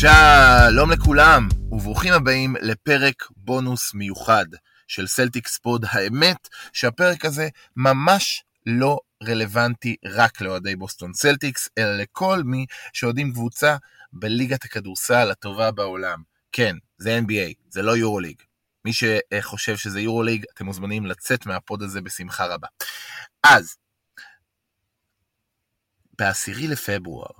שלום לכולם, וברוכים הבאים לפרק בונוס מיוחד של Celtics Pod. האמת שהפרק הזה ממש לא רלוונטי רק לאוהדי בוסטון סלטיקס, אלא לכל מי שאוהדים קבוצה בליגת הכדורסל הטובה בעולם. כן, זה NBA, זה לא יורוליג. מי שחושב שזה יורוליג, אתם מוזמנים לצאת מה pod הזה בשמחה רבה. אז, ב-10 לפברואר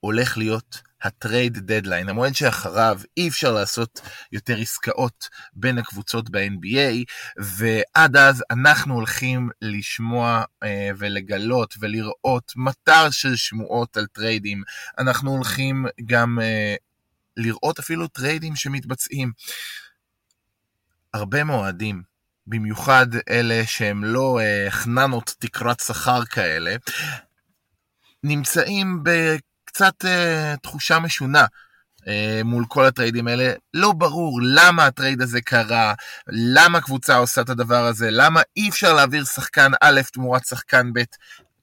הולך להיות ה trade deadline, המועד שאחריו אי אפשר לעשות יותר עסקאות בין הקבוצות ב-NBA, ועד אז אנחנו הולכים לשמוע אה, ולגלות ולראות מטר של שמועות על טריידים. אנחנו הולכים גם אה, לראות אפילו טריידים שמתבצעים. הרבה אוהדים, במיוחד אלה שהם לא אה, חננות תקרת שכר כאלה, נמצאים בקצת אה, תחושה משונה. אה, מול כל הטריידים האלה, לא ברור למה הטרייד הזה קרה, למה קבוצה עושה את הדבר הזה, למה אי אפשר להעביר שחקן א' תמורת שחקן ב'.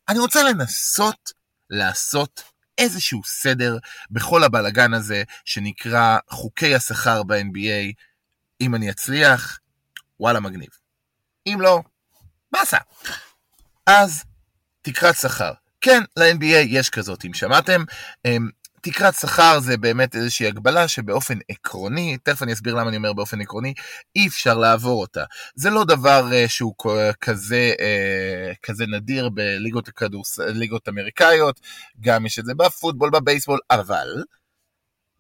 אני רוצה לנסות לעשות איזשהו סדר בכל הבלגן הזה שנקרא חוקי השכר ב-NBA. אם אני אצליח, וואלה מגניב. אם לא, באסה. אז תקרת שכר. כן, ל-NBA יש כזאת, אם שמעתם. אמ, תקרת שכר זה באמת איזושהי הגבלה שבאופן עקרוני, תכף אני אסביר למה אני אומר באופן עקרוני, אי אפשר לעבור אותה. זה לא דבר uh, שהוא כזה, uh, כזה נדיר בליגות הכדורס... אמריקאיות, גם יש את זה בפוטבול, בבייסבול, אבל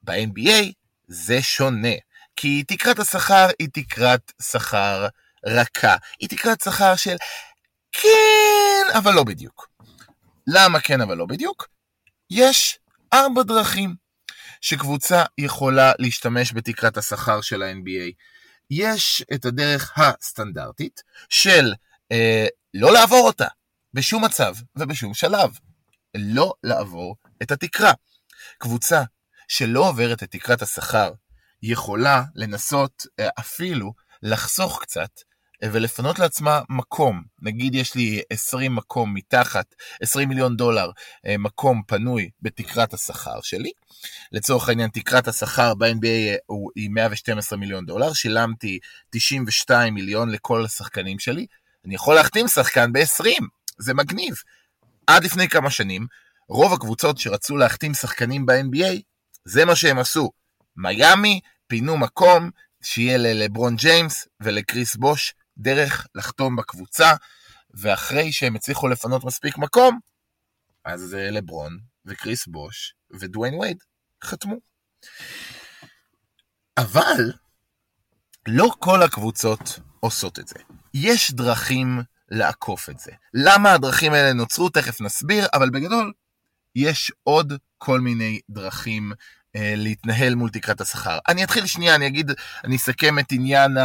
ב-NBA זה שונה. כי תקרת השכר היא תקרת שכר רכה. היא תקרת שכר של כן, אבל לא בדיוק. למה כן, אבל לא בדיוק? יש ארבע דרכים שקבוצה יכולה להשתמש בתקרת השכר של ה-NBA. יש את הדרך הסטנדרטית של אה, לא לעבור אותה בשום מצב ובשום שלב. לא לעבור את התקרה. קבוצה שלא עוברת את תקרת השכר יכולה לנסות אה, אפילו לחסוך קצת ולפנות לעצמה מקום. נגיד יש לי 20 מקום מתחת, 20 מיליון דולר אה, מקום פנוי בתקרת השכר שלי. לצורך העניין תקרת השכר ב-NBA היא 112 מיליון דולר, שילמתי 92 מיליון לכל השחקנים שלי. אני יכול להחתים שחקן ב-20, זה מגניב. עד לפני כמה שנים, רוב הקבוצות שרצו להחתים שחקנים ב-NBA, זה מה שהם עשו. מיאמי פינו מקום שיהיה ללברון ג'יימס ולקריס בוש דרך לחתום בקבוצה, ואחרי שהם הצליחו לפנות מספיק מקום, אז לברון וקריס בוש ודוויין וייד חתמו. אבל לא כל הקבוצות עושות את זה. יש דרכים לעקוף את זה. למה הדרכים האלה נוצרו? תכף נסביר, אבל בגדול, יש עוד כל מיני דרכים אה, להתנהל מול תקרת השכר. אני אתחיל שנייה, אני אגיד, אני אסכם את עניין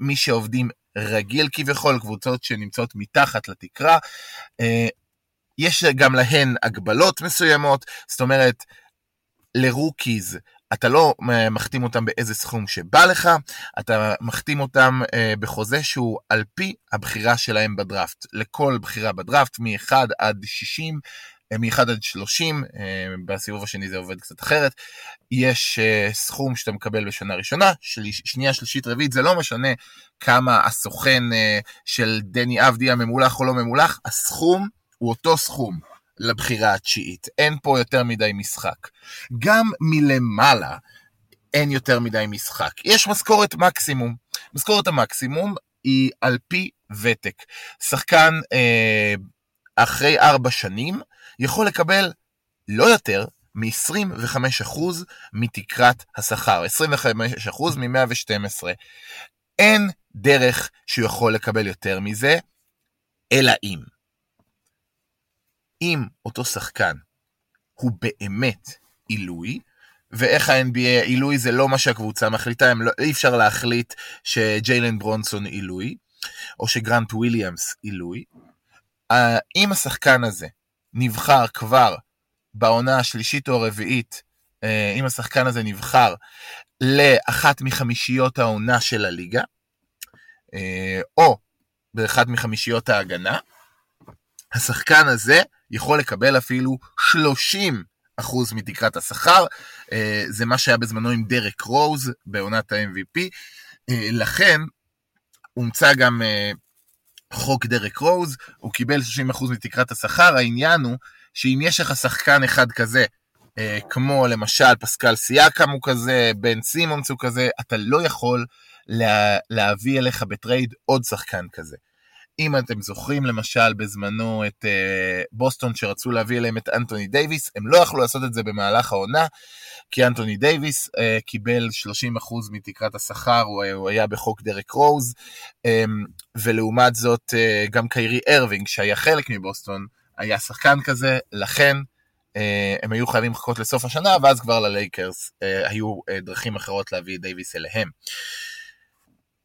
מי שעובדים רגיל כביכול, קבוצות שנמצאות מתחת לתקרה. אה, יש גם להן הגבלות מסוימות, זאת אומרת, לרוקיז אתה לא מחתים אותם באיזה סכום שבא לך, אתה מחתים אותם אה, בחוזה שהוא על פי הבחירה שלהם בדראפט. לכל בחירה בדראפט, מ-1 עד 60, מ-1 עד 30, אה, בסיבוב השני זה עובד קצת אחרת, יש אה, סכום שאתה מקבל בשנה ראשונה, שנייה, שלישית, רביעית, זה לא משנה כמה הסוכן אה, של דני אבדיה ממולח או לא ממולח, הסכום הוא אותו סכום לבחירה התשיעית, אין פה יותר מדי משחק. גם מלמעלה אין יותר מדי משחק. יש משכורת מקסימום. משכורת המקסימום היא על פי ותק. שחקן אה, אחרי ארבע שנים, יכול לקבל לא יותר מ-25% מתקרת השכר, 25% מ-112. אין דרך שהוא יכול לקבל יותר מזה, אלא אם. אם אותו שחקן הוא באמת עילוי, ואיך ה-NBA, עילוי זה לא מה שהקבוצה מחליטה, לא, אי אפשר להחליט שג'יילן ברונסון עילוי, או שגרנט וויליאמס עילוי. אם השחקן הזה נבחר כבר בעונה השלישית או הרביעית, אה, אם השחקן הזה נבחר לאחת מחמישיות העונה של הליגה, אה, או באחת מחמישיות ההגנה, השחקן הזה יכול לקבל אפילו 30 אחוז מתקרת השכר, אה, זה מה שהיה בזמנו עם דרק רוז בעונת ה-MVP, לכן הומצא גם חוק דרק רוז, הוא קיבל 30% מתקרת השכר, העניין הוא שאם יש לך שחקן אחד כזה, כמו למשל פסקל סיאקם הוא כזה, בן סימונס הוא כזה, אתה לא יכול לה, להביא אליך בטרייד עוד שחקן כזה. אם אתם זוכרים למשל בזמנו את אה, בוסטון שרצו להביא אליהם את אנטוני דייוויס, הם לא יכלו לעשות את זה במהלך העונה, כי אנטוני דייוויס אה, קיבל 30% מתקרת השכר, הוא, הוא היה בחוק דרק רוז, אמ, ולעומת זאת uh, גם קיירי ארווינג שהיה חלק מבוסטון, היה שחקן כזה, לכן אה, הם היו חייבים לחכות לסוף השנה, ואז כבר ללייקרס אה, היו אה, דרכים אחרות להביא את דייוויס אליהם.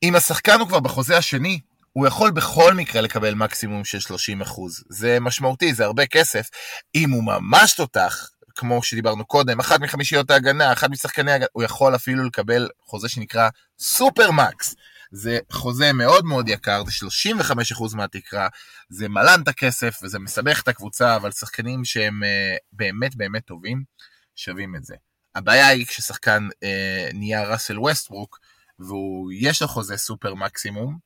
אם השחקן הוא כבר בחוזה השני, הוא יכול בכל מקרה לקבל מקסימום של 30 אחוז. זה משמעותי, זה הרבה כסף. אם הוא ממש תותח, כמו שדיברנו קודם, אחת מחמישיות ההגנה, אחד משחקני ההגנה, הוא יכול אפילו לקבל חוזה שנקרא סופר מקס. זה חוזה מאוד מאוד יקר, זה 35% מהתקרה, זה מלן את הכסף וזה מסבך את הקבוצה, אבל שחקנים שהם uh, באמת באמת טובים, שווים את זה. הבעיה היא כששחקן uh, נהיה ראסל ווסטברוק, ויש לו חוזה סופר מקסימום,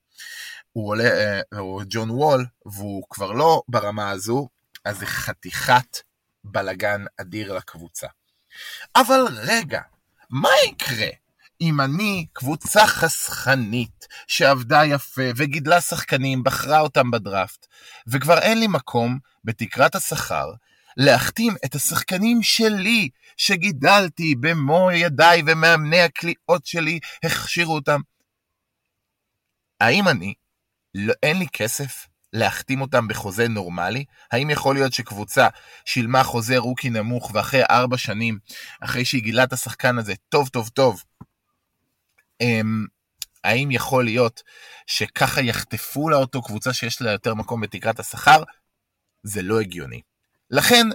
הוא עולה, אה, הוא ג'ון וול, והוא כבר לא ברמה הזו, אז זה חתיכת בלגן אדיר לקבוצה. אבל רגע, מה יקרה אם אני, קבוצה חסכנית, שעבדה יפה וגידלה שחקנים, בחרה אותם בדראפט, וכבר אין לי מקום בתקרת השכר, להחתים את השחקנים שלי, שגידלתי במו ידיי ומאמני הקליעות שלי הכשירו אותם. האם אני לא, אין לי כסף להחתים אותם בחוזה נורמלי? האם יכול להיות שקבוצה שילמה חוזה רוקי נמוך ואחרי ארבע שנים, אחרי שהיא גילה את השחקן הזה טוב טוב טוב, הם, האם יכול להיות שככה יחטפו לאותו קבוצה שיש לה יותר מקום בתקרת השכר? זה לא הגיוני. לכן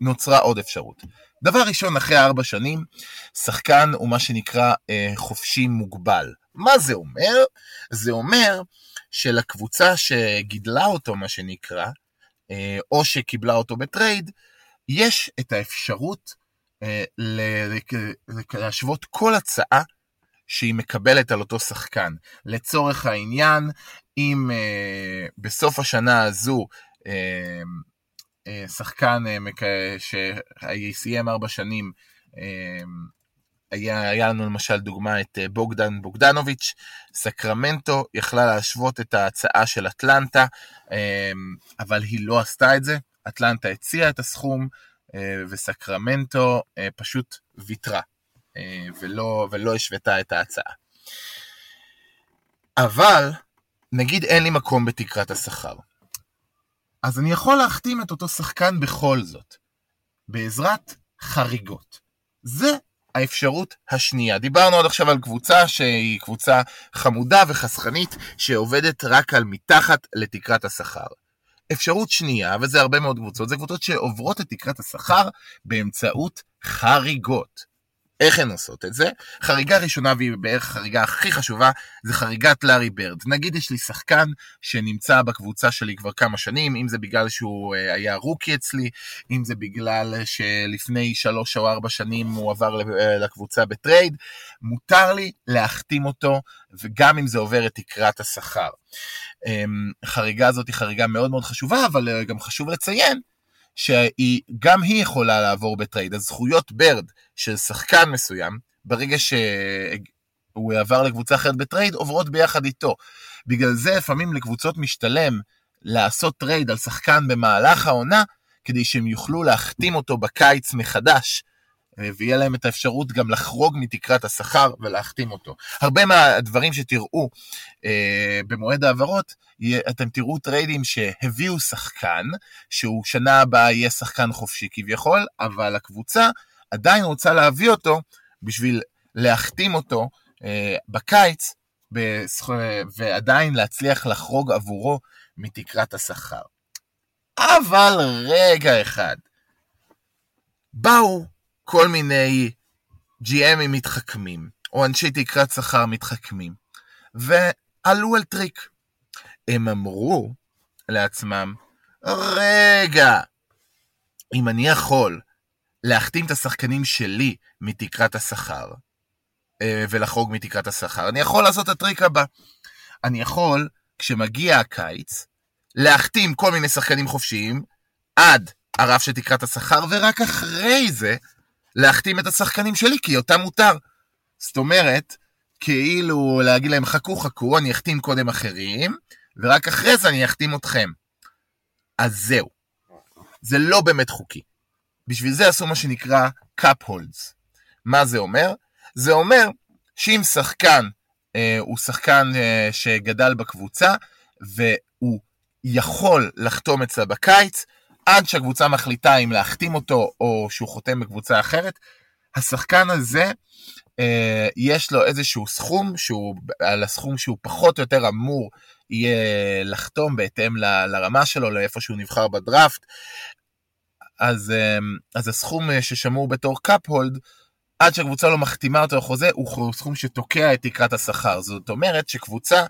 נוצרה עוד אפשרות. דבר ראשון, אחרי ארבע שנים, שחקן הוא מה שנקרא אה, חופשי מוגבל. מה זה אומר? זה אומר שלקבוצה שגידלה אותו, מה שנקרא, אה, או שקיבלה אותו בטרייד, יש את האפשרות אה, להשוות כל הצעה שהיא מקבלת על אותו שחקן. לצורך העניין, אם אה, בסוף השנה הזו שחקן שסיים ארבע שנים היה, היה לנו למשל דוגמה את אה, בוגדן בוגדנוביץ', סקרמנטו יכלה להשוות את ההצעה של אטלנטה, אמ, אבל היא לא עשתה את זה, אטלנטה הציעה את הסכום, אה, וסקרמנטו אה, פשוט ויתרה, ולא, ולא השוותה את ההצעה. אבל, נגיד אין לי מקום בתקרת השכר. אז אני יכול להחתים את אותו שחקן בכל זאת, בעזרת חריגות. זה האפשרות השנייה. דיברנו עד עכשיו על קבוצה שהיא קבוצה חמודה וחסכנית שעובדת רק על מתחת לתקרת השכר. אפשרות שנייה, וזה הרבה מאוד קבוצות, זה קבוצות שעוברות את תקרת השכר באמצעות חריגות. איך הן עושות את זה? חריגה ראשונה, והיא בערך החריגה הכי חשובה, זה חריגת לארי ברד. נגיד יש לי שחקן שנמצא בקבוצה שלי כבר כמה שנים, אם זה בגלל שהוא אה, היה rookie אצלי, אם זה בגלל שלפני שלוש או ארבע שנים הוא עבר אה, לקבוצה בטרייד, מותר לי להחתים אותו, וגם אם זה עובר את תקרת השכר. אמ, הזאת היא חריגה מאוד מאוד חשובה, אבל אה, גם חשוב לציין שגם היא יכולה לעבור בטרייד. הזכויות ברד של שחקן מסוים, ברגע שהוא עבר לקבוצה אחרת בטרייד, עוברות ביחד איתו. בגלל זה לפעמים לקבוצות משתלם לעשות טרייד על שחקן במהלך העונה, כדי שהם יוכלו להחתים אותו בקיץ מחדש, ויהיה להם את האפשרות גם לחרוג מתקרת השכר ולהחתים אותו. הרבה מהדברים שתראו אה, במועד העברות, אתם תראו טריידים שהביאו שחקן, שהוא שנה הבאה יהיה שחקן חופשי כביכול, אבל הקבוצה עדיין רוצה להביא אותו בשביל להחתים אותו אה, בקיץ, ועדיין להצליח לחרוג עבורו מתקרת השכר. אבל רגע אחד, באו כל מיני GM ים מתחכמים, או אנשי תקרת שכר מתחכמים, ועלו על טריק. הם אמרו לעצמם, רגע, אם אני יכול להחתים את השחקנים שלי מתקרת השכר, אה, ולחרוג מתקרת השכר, אני יכול לעשות את הטריק הבא. אני יכול, כשמגיע הקיץ, להחתים כל מיני שחקנים חופשיים עד הרף של תקרת השכר, ורק אחרי זה להחתים את השחקנים שלי, כי אותם מותר. זאת אומרת, כאילו להגיד להם חכו חכו, אני אחתים קודם אחרים, ורק אחרי זה אני אחתים אתכם. אז זהו. זה לא באמת חוקי. בשביל זה עשו מה שנקרא cup holds. מה זה אומר? זה אומר שאם שחקן אה, הוא שחקן אה, שגדל בקבוצה, והוא יכול לחתום אצלה בקיץ, עד שהקבוצה מחליטה אם להחתים אותו או שהוא חותם בקבוצה אחרת, השחקן הזה, אה, יש לו איזשהו סכום, שהוא, על הסכום שהוא פחות או יותר אמור יהיה לחתום בהתאם ל, לרמה שלו, לאיפה שהוא נבחר בדראפט. אז, אה, אז הסכום ששמור בתור קאפ הולד, עד שהקבוצה לא מחתימה אותו לחוזה, הוא סכום שתוקע את תקרת השכר. זאת אומרת שקבוצה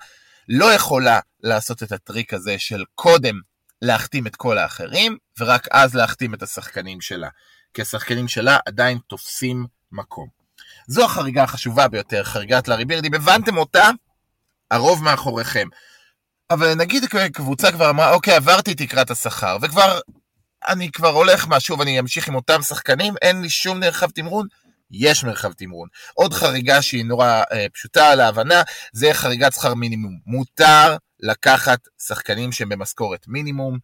לא יכולה לעשות את הטריק הזה של קודם להחתים את כל האחרים, ורק אז להחתים את השחקנים שלה. כי השחקנים שלה עדיין תופסים מקום. זו החריגה החשובה ביותר, חריגת לארי בירדים. הבנתם אותה? הרוב מאחוריכם. אבל נגיד קבוצה כבר אמרה, אוקיי, עברתי תקרת השכר, וכבר, אני כבר הולך מה, שוב, אני אמשיך עם אותם שחקנים, אין לי שום מרחב תמרון, יש מרחב תמרון. עוד חריגה שהיא נורא אה, פשוטה להבנה, זה חריגת שכר מינימום. מותר לקחת שחקנים שהם במשכורת מינימום,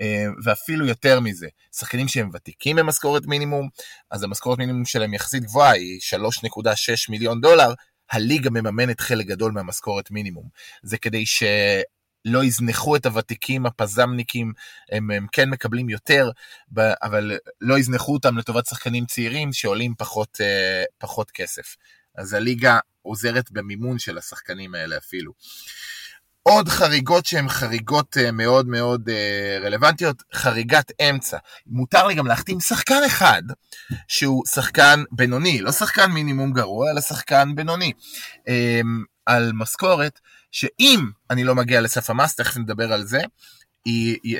אה, ואפילו יותר מזה, שחקנים שהם ותיקים במשכורת מינימום, אז המשכורת מינימום שלהם יחסית גבוהה, היא 3.6 מיליון דולר, הליגה מממנת חלק גדול מהמשכורת מינימום. זה כדי ש... לא יזנחו את הוותיקים, הפזמניקים, הם, הם כן מקבלים יותר, אבל לא יזנחו אותם לטובת שחקנים צעירים שעולים פחות, אה, פחות כסף. אז הליגה עוזרת במימון של השחקנים האלה אפילו. עוד חריגות שהן חריגות אה, מאוד מאוד אה, רלוונטיות, חריגת אמצע. מותר לי גם להחתים שחקן אחד שהוא שחקן בינוני, לא שחקן מינימום גרוע, אלא שחקן בינוני, על משכורת שאם אני לא מגיע לסף המס, תכף נדבר על זה,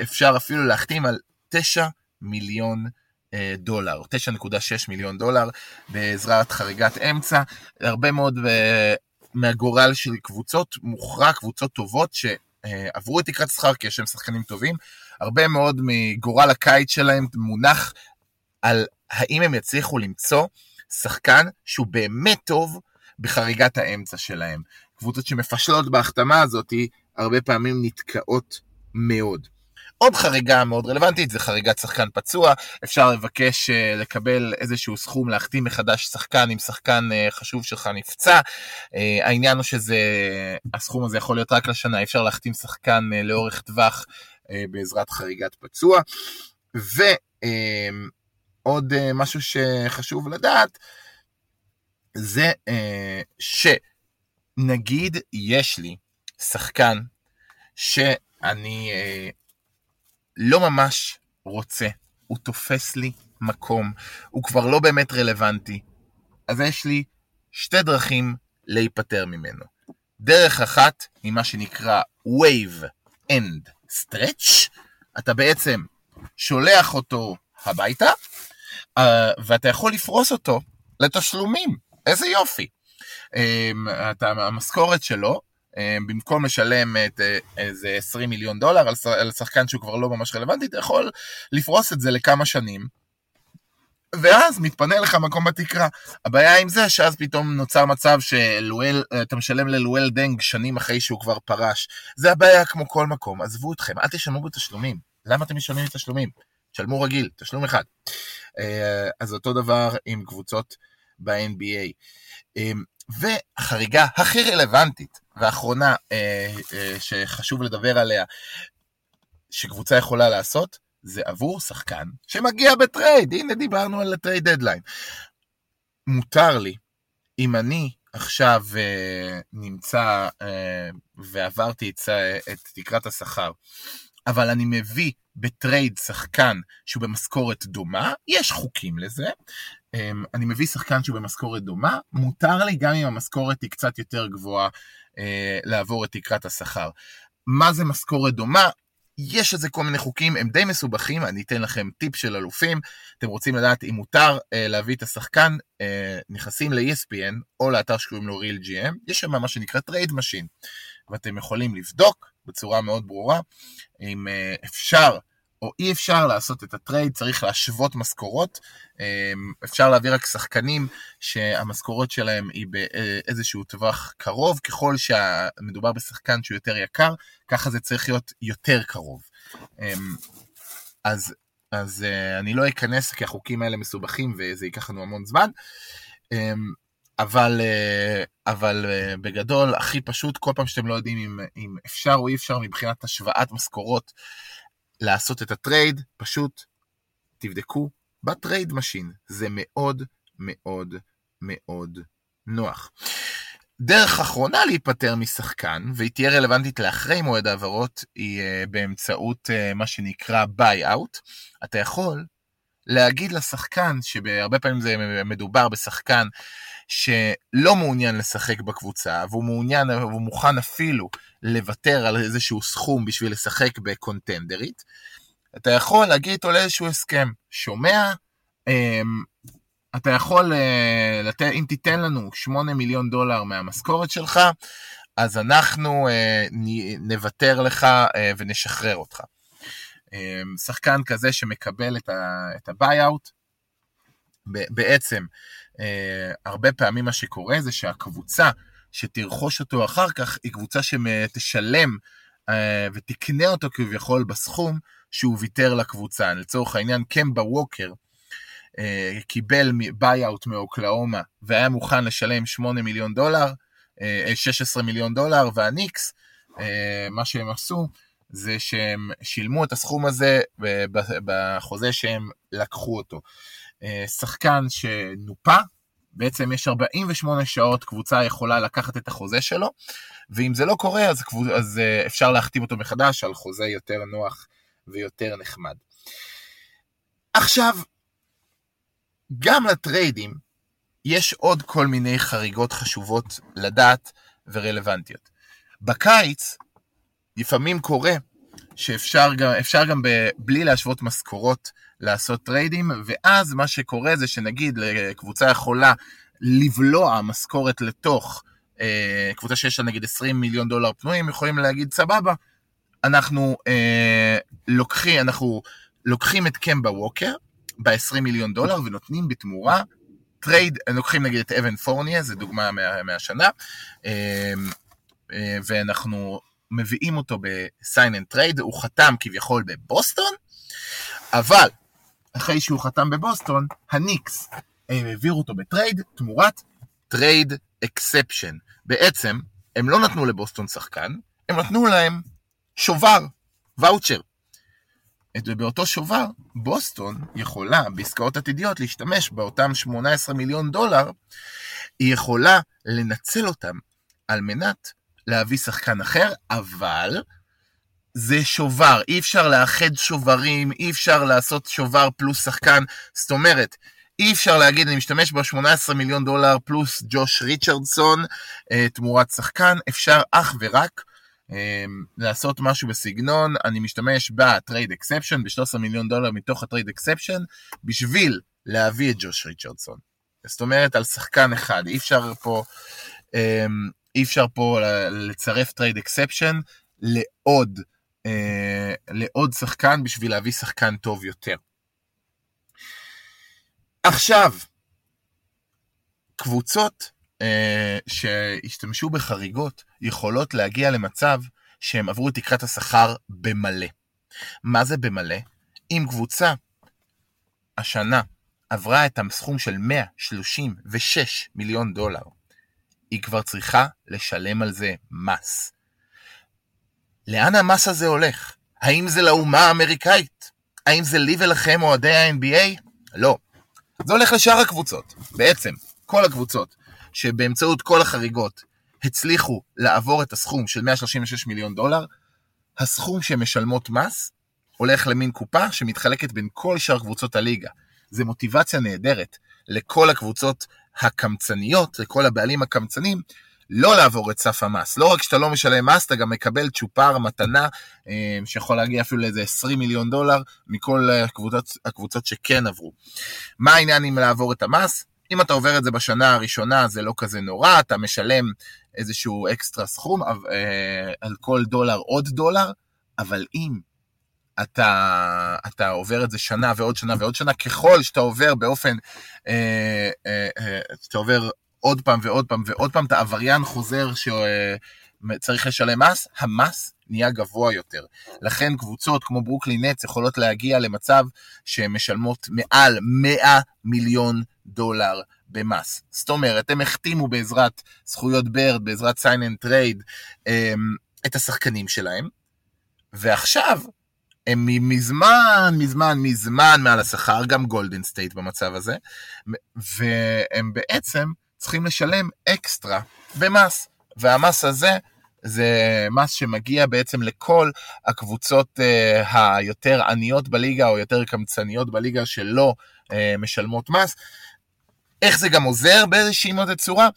אפשר אפילו להחתים על 9 מיליון אה, דולר, 9.6 מיליון דולר בעזרת חריגת אמצע. הרבה מאוד אה, מהגורל של קבוצות מוכרע, קבוצות טובות שעברו את תקרת שכר כי יש להם שחקנים טובים. הרבה מאוד מגורל הקיץ שלהם מונח על האם הם יצליחו למצוא שחקן שהוא באמת טוב בחריגת האמצע שלהם. קבוצות שמפשלות בהחתמה הזאת הרבה פעמים נתקעות מאוד. עוד חריגה מאוד רלוונטית זה חריגת שחקן פצוע, אפשר לבקש uh, לקבל איזשהו סכום להחתים מחדש שחקן אם שחקן uh, חשוב שלך נפצע. Uh, העניין הוא שזה, הסכום הזה יכול להיות רק לשנה, אפשר להחתים שחקן לאורך טווח בעזרת חריגת פצוע. ועוד משהו שחשוב לדעת, זה uh, ש... נגיד יש לי שחקן שאני אה, לא ממש רוצה, הוא תופס לי מקום, הוא כבר לא באמת רלוונטי, אז יש לי שתי דרכים להיפטר ממנו. דרך אחת היא מה שנקרא Wave End Stretch, אתה בעצם שולח אותו הביתה, uh, ואתה יכול לפרוס אותו לתשלומים. איזה יופי. אמ, המשכורת שלו, אמ, במקום לשלם את אה, איזה 20 מיליון דולר על שחקן שהוא כבר לא ממש רלוונטי, אתה יכול לפרוס את זה לכמה שנים. ואז מתפנה לך מקום בתקרה. הבעיה עם זה שאז פתאום נוצר מצב שאתה משלם ללואל דנג שנים אחרי שהוא כבר פרש. זה הבעיה כמו כל מקום, עזבו אתכם, אל תשלמו בתשלומים. למה אתם משלמים בתשלומים? תשלמו רגיל, תשלום אחד. אה, אז אותו דבר עם קבוצות ב-NBA. אמ, והחריגה הכי רלוונטית והאחרונה אה, אה, שחשוב לדבר עליה, שקבוצה יכולה לעשות, זה עבור שחקן שמגיע בטרייד. הנה דיברנו על ה trade deadline. מותר לי, אם אני עכשיו אה, נמצא ועברתי את תקרת השכר, אבל אני מביא בטרייד שחקן שהוא במשכורת דומה, יש חוקים לזה. אמ, אני מביא שחקן שהוא במשכורת דומה, מותר לי גם אם המשכורת היא קצת יותר גבוהה אה, לעבור את תקרת השכר. מה זה משכורת דומה? יש איזה כל מיני חוקים, הם די מסובכים, אני אתן לכם טיפ של אלופים, אתם רוצים לדעת אם מותר אה, להביא את השחקן, אה, נכנסים ל-ESPN או לאתר שקוראים לו real GM, יש שם מה שנקרא trade machine, ואתם יכולים לבדוק בצורה מאוד ברורה אם אה, אפשר או אי אפשר לעשות את הטרייד, צריך להשוות משכורות. אמ, אפשר להביא רק שחקנים שהמשכורות שלהם היא באיזשהו טווח קרוב, ככל שמדובר בשחקן שהוא יותר יקר, ככה זה צריך להיות יותר קרוב. אמ, אז, אז אה, אני לא אכנס כי החוקים האלה מסובכים וזה ייקח לנו המון זמן. אמ, אבל, אה, אבל אה, בגדול, הכי פשוט, כל פעם שאתם לא יודעים אם, אם אפשר או אי אפשר מבחינת השוואת משכורות לעשות את הטרייד, פשוט תבדקו ב trade machine. זה מאוד מאוד מאוד נוח. דרך אחרונה להיפטר משחקן, והיא תהיה רלוונטית לאחרי מועד העברות, היא אה, באמצעות אה, מה שנקרא buy-out. אתה יכול להגיד לשחקן, שהרבה פעמים זה מדובר בשחקן שלא מעוניין לשחק בקבוצה, והוא מעוניין, והוא מוכן אפילו לוותר על איזשהו סכום בשביל לשחק בקונטנדרית, אתה יכול להגיד איתו לאיזשהו הסכם. שומע? אמ, אתה יכול אה, לתת, אם תיתן לנו 8 מיליון דולר מהמשכורת שלך, אז אנחנו אה, נוותר לך אה, ונשחרר אותך. אמ, שחקן כזה שמקבל את ה-buyout, בעצם הרבה פעמים מה שקורה זה שהקבוצה שתרכוש אותו אחר כך, היא קבוצה שתשלם אה, ותקנה אותו כביכול בסכום שהוא ויתר לקבוצה. לצורך העניין, קמבה ווקר אה, קיבל buy-out מאוקלהומה והיה מוכן לשלם 8 מיליון דולר, 16 אה, מיליון דולר, והניקס, מה שהם עשו, זה שהם שילמו את הסכום הזה בחוזה שהם לקחו אותו. שחקן שנופה, בעצם יש 48 שעות קבוצה יכולה לקחת את החוזה שלו, ואם זה לא קורה, אז. אז uh, אפשר להחתים אותו מחדש על חוזה יותר נוח ויותר נחמד. עכשיו, גם לטריידים יש עוד כל מיני חריגות חשובות לדעת ורלוונטיות. בקיץ, לפעמים קורה שאפשר גם, גם ב, בלי להשוות משכורות לעשות טריידים, ואז מה שקורה זה שנגיד לקבוצה יכולה לבלוע משכורת לתוך אה, קבוצה שיש לה נגיד 20 מיליון דולר פנויים, יכולים להגיד סבבה, אנחנו אה, לוקחים, אנחנו לוקחים את קמבה ווקר ב-20 מיליון דולר ונותנים בתמורה טרייד, לוקחים נגיד את אוון פורנייה, זו דוגמה מה, מהשנה, אה, אה, ואנחנו מביאים אותו ב-sign and trade, הוא חתם כביכול בבוסטון, אבל אחרי שהוא חתם בבוסטון, הניקס הם העבירו אותו בטרייד תמורת trade exception. בעצם, הם לא נתנו לבוסטון שחקן, הם נתנו להם שובר, ואוצ'ר. ובאותו שובר, בוסטון יכולה בעסקאות עתידיות להשתמש באותם 18 מיליון דולר, היא יכולה לנצל אותם על מנת להביא שחקן אחר, אבל זה שובר, אי אפשר לאחד שוברים, אי אפשר לעשות שובר פלוס שחקן, זאת אומרת, אי אפשר להגיד, אני משתמש ב-18 מיליון דולר פלוס ג'וש ריצ'רדסון אה, תמורת שחקן, אפשר אך ורק אה, לעשות משהו בסגנון, אני משתמש ב trade exception, ב-13 מיליון דולר מתוך ה trade exception, בשביל להביא את ג'וש ריצ'רדסון. זאת אומרת, על שחקן אחד, אי אפשר פה, אה, אי אפשר פה לצרף trade exception לעוד אה, לעוד שחקן בשביל להביא שחקן טוב יותר. עכשיו, קבוצות אה, שהשתמשו בחריגות יכולות להגיע למצב שהם עברו את תקרת השכר במלא. מה זה במלא? אם קבוצה השנה עברה את הסכום של 136 מיליון דולר, היא כבר צריכה לשלם על זה מס. לאן המס הזה הולך? האם זה לאומה האמריקאית? האם זה לי ולכם אוהדי ה-NBA? לא. זה הולך לשאר הקבוצות. בעצם, כל הקבוצות שבאמצעות כל החריגות הצליחו לעבור את הסכום של 136 מיליון דולר, הסכום שהן משלמות מס הולך למין קופה שמתחלקת בין כל שאר קבוצות הליגה. זה מוטיבציה נהדרת לכל הקבוצות הקמצניות, לכל הבעלים הקמצנים, לא לעבור את סף המס. לא רק שאתה לא משלם מס, אתה גם מקבל צ'ופר, מתנה, אה, שיכול להגיע אפילו לאיזה 20 מיליון דולר מכל הקבוצות, הקבוצות שכן עברו. מה העניין עם לעבור את המס? אם אתה עובר את זה בשנה הראשונה זה לא כזה נורא, אתה משלם איזשהו אקסטרה סכום אה, על כל דולר עוד דולר, אבל אם אתה, אתה עובר את זה שנה ועוד שנה ועוד שנה, ככל שאתה עובר באופן, אה, אה, אה, עובר עוד פעם ועוד פעם ועוד פעם, אתה עבריין חוזר שצריך לשלם מס, המס נהיה גבוה יותר. לכן קבוצות כמו ברוקלין נץ יכולות להגיע למצב שהן משלמות מעל 100 מיליון דולר במס. זאת אומרת, הם החתימו בעזרת זכויות בירד, בעזרת sign and trade, את השחקנים שלהם, ועכשיו הם מזמן, מזמן, מזמן מעל השכר, גם גולדן סטייט במצב הזה, והם בעצם צריכים לשלם אקסטרה במס, והמס הזה זה מס שמגיע בעצם לכל הקבוצות אה, היותר עניות בליגה או יותר קמצניות בליגה שלא uh, משלמות מס. איך זה גם עוזר באיזושהי מאוד צורה?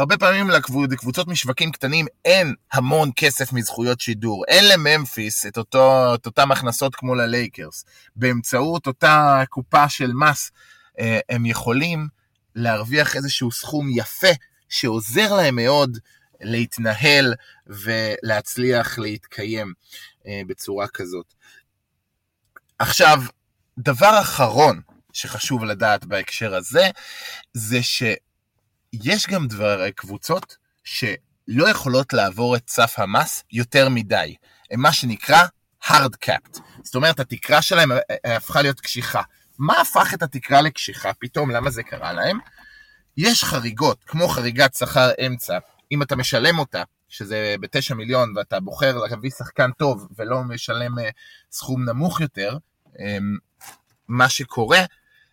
הרבה פעמים לקבוצות משווקים קטנים אין המון כסף מזכויות שידור. אין לממפיס את, אותו, את אותם הכנסות כמו ללייקרס. באמצעות אותה קופה של מס, אה, הם יכולים להרוויח איזשהו סכום יפה שעוזר להם מאוד להתנהל ולהצליח להתקיים אה, בצורה כזאת. עכשיו, דבר אחרון שחשוב לדעת בהקשר הזה, זה ש... יש גם דבר, קבוצות שלא יכולות לעבור את סף המס יותר מדי. הם מה שנקרא hard capped. זאת אומרת, התקרה שלהם הפכה להיות קשיחה. מה הפך את התקרה לקשיחה פתאום? למה זה קרה להם? יש חריגות, כמו חריגת שכר אמצע, אם אתה משלם אותה, שזה בתשע מיליון, ואתה בוחר להביא שחקן טוב ולא משלם אה, סכום נמוך יותר, אמ, מה שקורה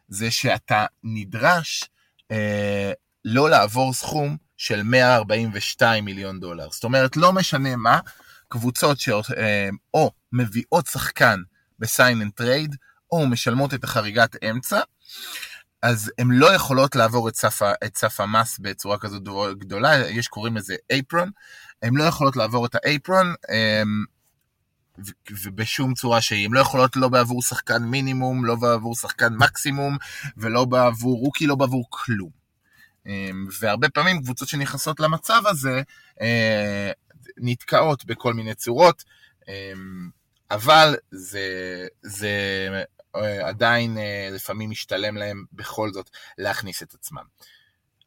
זה שאתה נדרש אה, לא לעבור סכום של 142 מיליון דולר. זאת אומרת, לא משנה מה, קבוצות שאו אה, מביאות שחקן ב-sign and trade, או משלמות את החריגת אמצע, אז הן לא יכולות לעבור את סף, את סף המס בצורה כזו גדולה, יש קוראים לזה אייפרון, הן לא יכולות לעבור את האייפרון, אמ, ובשום צורה שהיא. הן לא יכולות לא בעבור שחקן מינימום, לא בעבור שחקן מקסימום, ולא בעבור רוקי, לא בעבור כלום. אמ, והרבה פעמים קבוצות שנכנסות למצב הזה אה, נתקעות בכל מיני צורות, אמ, אבל זה, זה אה, עדיין אה, לפעמים משתלם להם בכל זאת להכניס את עצמם.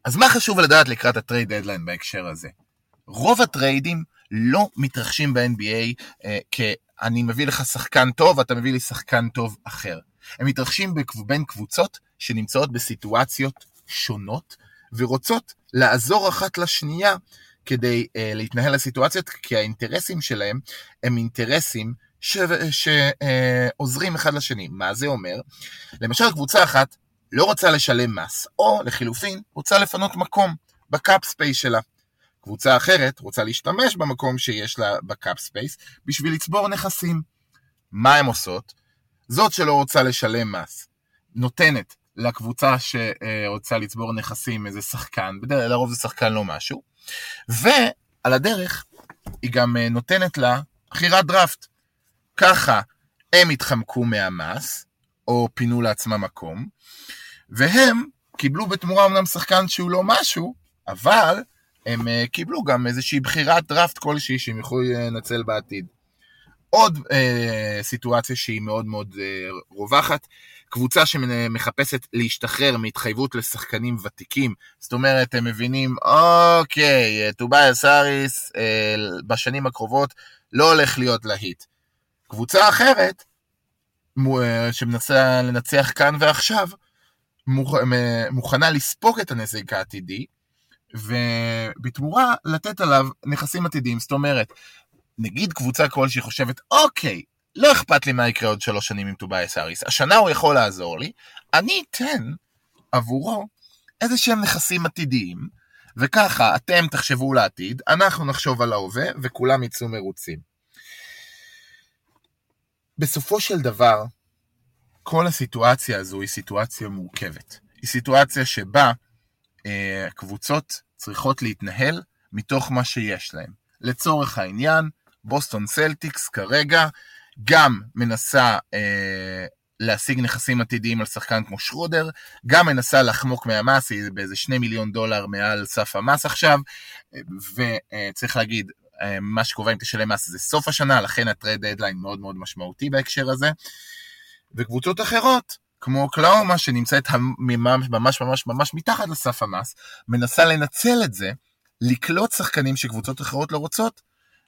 אז מה חשוב לדעת לקראת ה trade deadline בהקשר הזה? רוב הטריידים לא מתרחשים ב-NBA כי אני מביא לך שחקן טוב, ואתה מביא לי שחקן טוב אחר. הם מתרחשים בין קבוצות שנמצאות בסיטואציות שונות, ורוצות לעזור אחת לשנייה כדי אה, להתנהל לסיטואציות, כי האינטרסים שלהם הם אינטרסים שעוזרים אה, אחד לשני. מה זה אומר? למשל, קבוצה אחת לא רוצה לשלם מס, או לחילופין, רוצה לפנות מקום ב cap space שלה. קבוצה אחרת רוצה להשתמש במקום שיש לה ב cap space בשביל לצבור נכסים. מה הן עושות? זאת שלא רוצה לשלם מס, נותנת לקבוצה שרוצה לצבור נכסים איזה שחקן, בדרך לרוב זה שחקן לא משהו, ועל הדרך היא גם אה, נותנת לה בחירת דראפט. ככה הם התחמקו מהמס, או פינו לעצמם מקום, והם קיבלו בתמורה אמנם שחקן שהוא לא משהו, אבל הם אה, קיבלו גם איזושהי בחירת דראפט כלשהי שהם יוכלו לנצל בעתיד. עוד אה, סיטואציה שהיא מאוד מאוד אה, רווחת, קבוצה שמחפשת להשתחרר מהתחייבות לשחקנים ותיקים, זאת אומרת, הם מבינים, אוקיי, טוביאס האריס אה, בשנים הקרובות לא הולך להיות להיט. קבוצה אחרת, אה, שמנסה לנצח כאן ועכשיו, מוכנה לספוג את הנזק העתידי, ובתמורה לתת עליו נכסים עתידיים. זאת אומרת, נגיד קבוצה כלשהי חושבת, אוקיי, לא אכפת לי מה יקרה עוד שלוש שנים עם טובייס אריס, השנה הוא יכול לעזור לי, אני אתן עבורו איזה שהם נכסים עתידיים, וככה אתם תחשבו לעתיד, אנחנו נחשוב על ההווה, וכולם יצאו מרוצים. בסופו של דבר, כל הסיטואציה הזו היא סיטואציה מורכבת. היא סיטואציה שבה אה, קבוצות צריכות להתנהל מתוך מה שיש להם. לצורך העניין, בוסטון סלטיקס כרגע גם מנסה אה, להשיג נכסים עתידיים על שחקן כמו שרודר, גם מנסה לחמוק מהמס, היא באיזה שני מיליון דולר מעל סף המס עכשיו, וצריך להגיד, אה, מה שקובע אם תשלם מס זה סוף השנה, לכן הטרד דדליין מאוד מאוד משמעותי בהקשר הזה. וקבוצות אחרות, כמו קלאומה שנמצאת ממש ממש ממש ממש מתחת לסף המס, מנסה לנצל את זה, לקלוט שחקנים שקבוצות אחרות לא רוצות,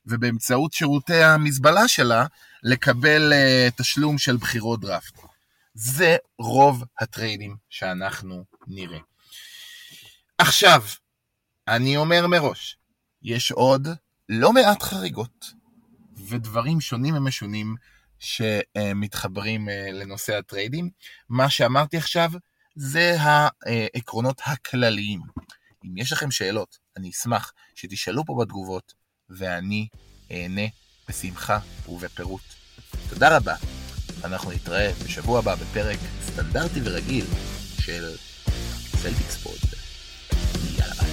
ובאמצעות שירותי המזבלה שלה, לקבל uh, תשלום של בחירות דראפט. זה רוב הטריידים שאנחנו נראה. עכשיו, אני אומר מראש, יש עוד לא מעט חריגות ודברים שונים ומשונים שמתחברים אה, לנושא הטריידים. מה שאמרתי עכשיו זה העקרונות הכלליים. אם יש לכם שאלות, אני אשמח שתשאלו פה בתגובות, ואני אהנה בשמחה ובפירוט. תודה רבה. אנחנו נתראה בשבוע הבא בפרק סטנדרטי ורגיל של Celtics Pod. יאללה ביי.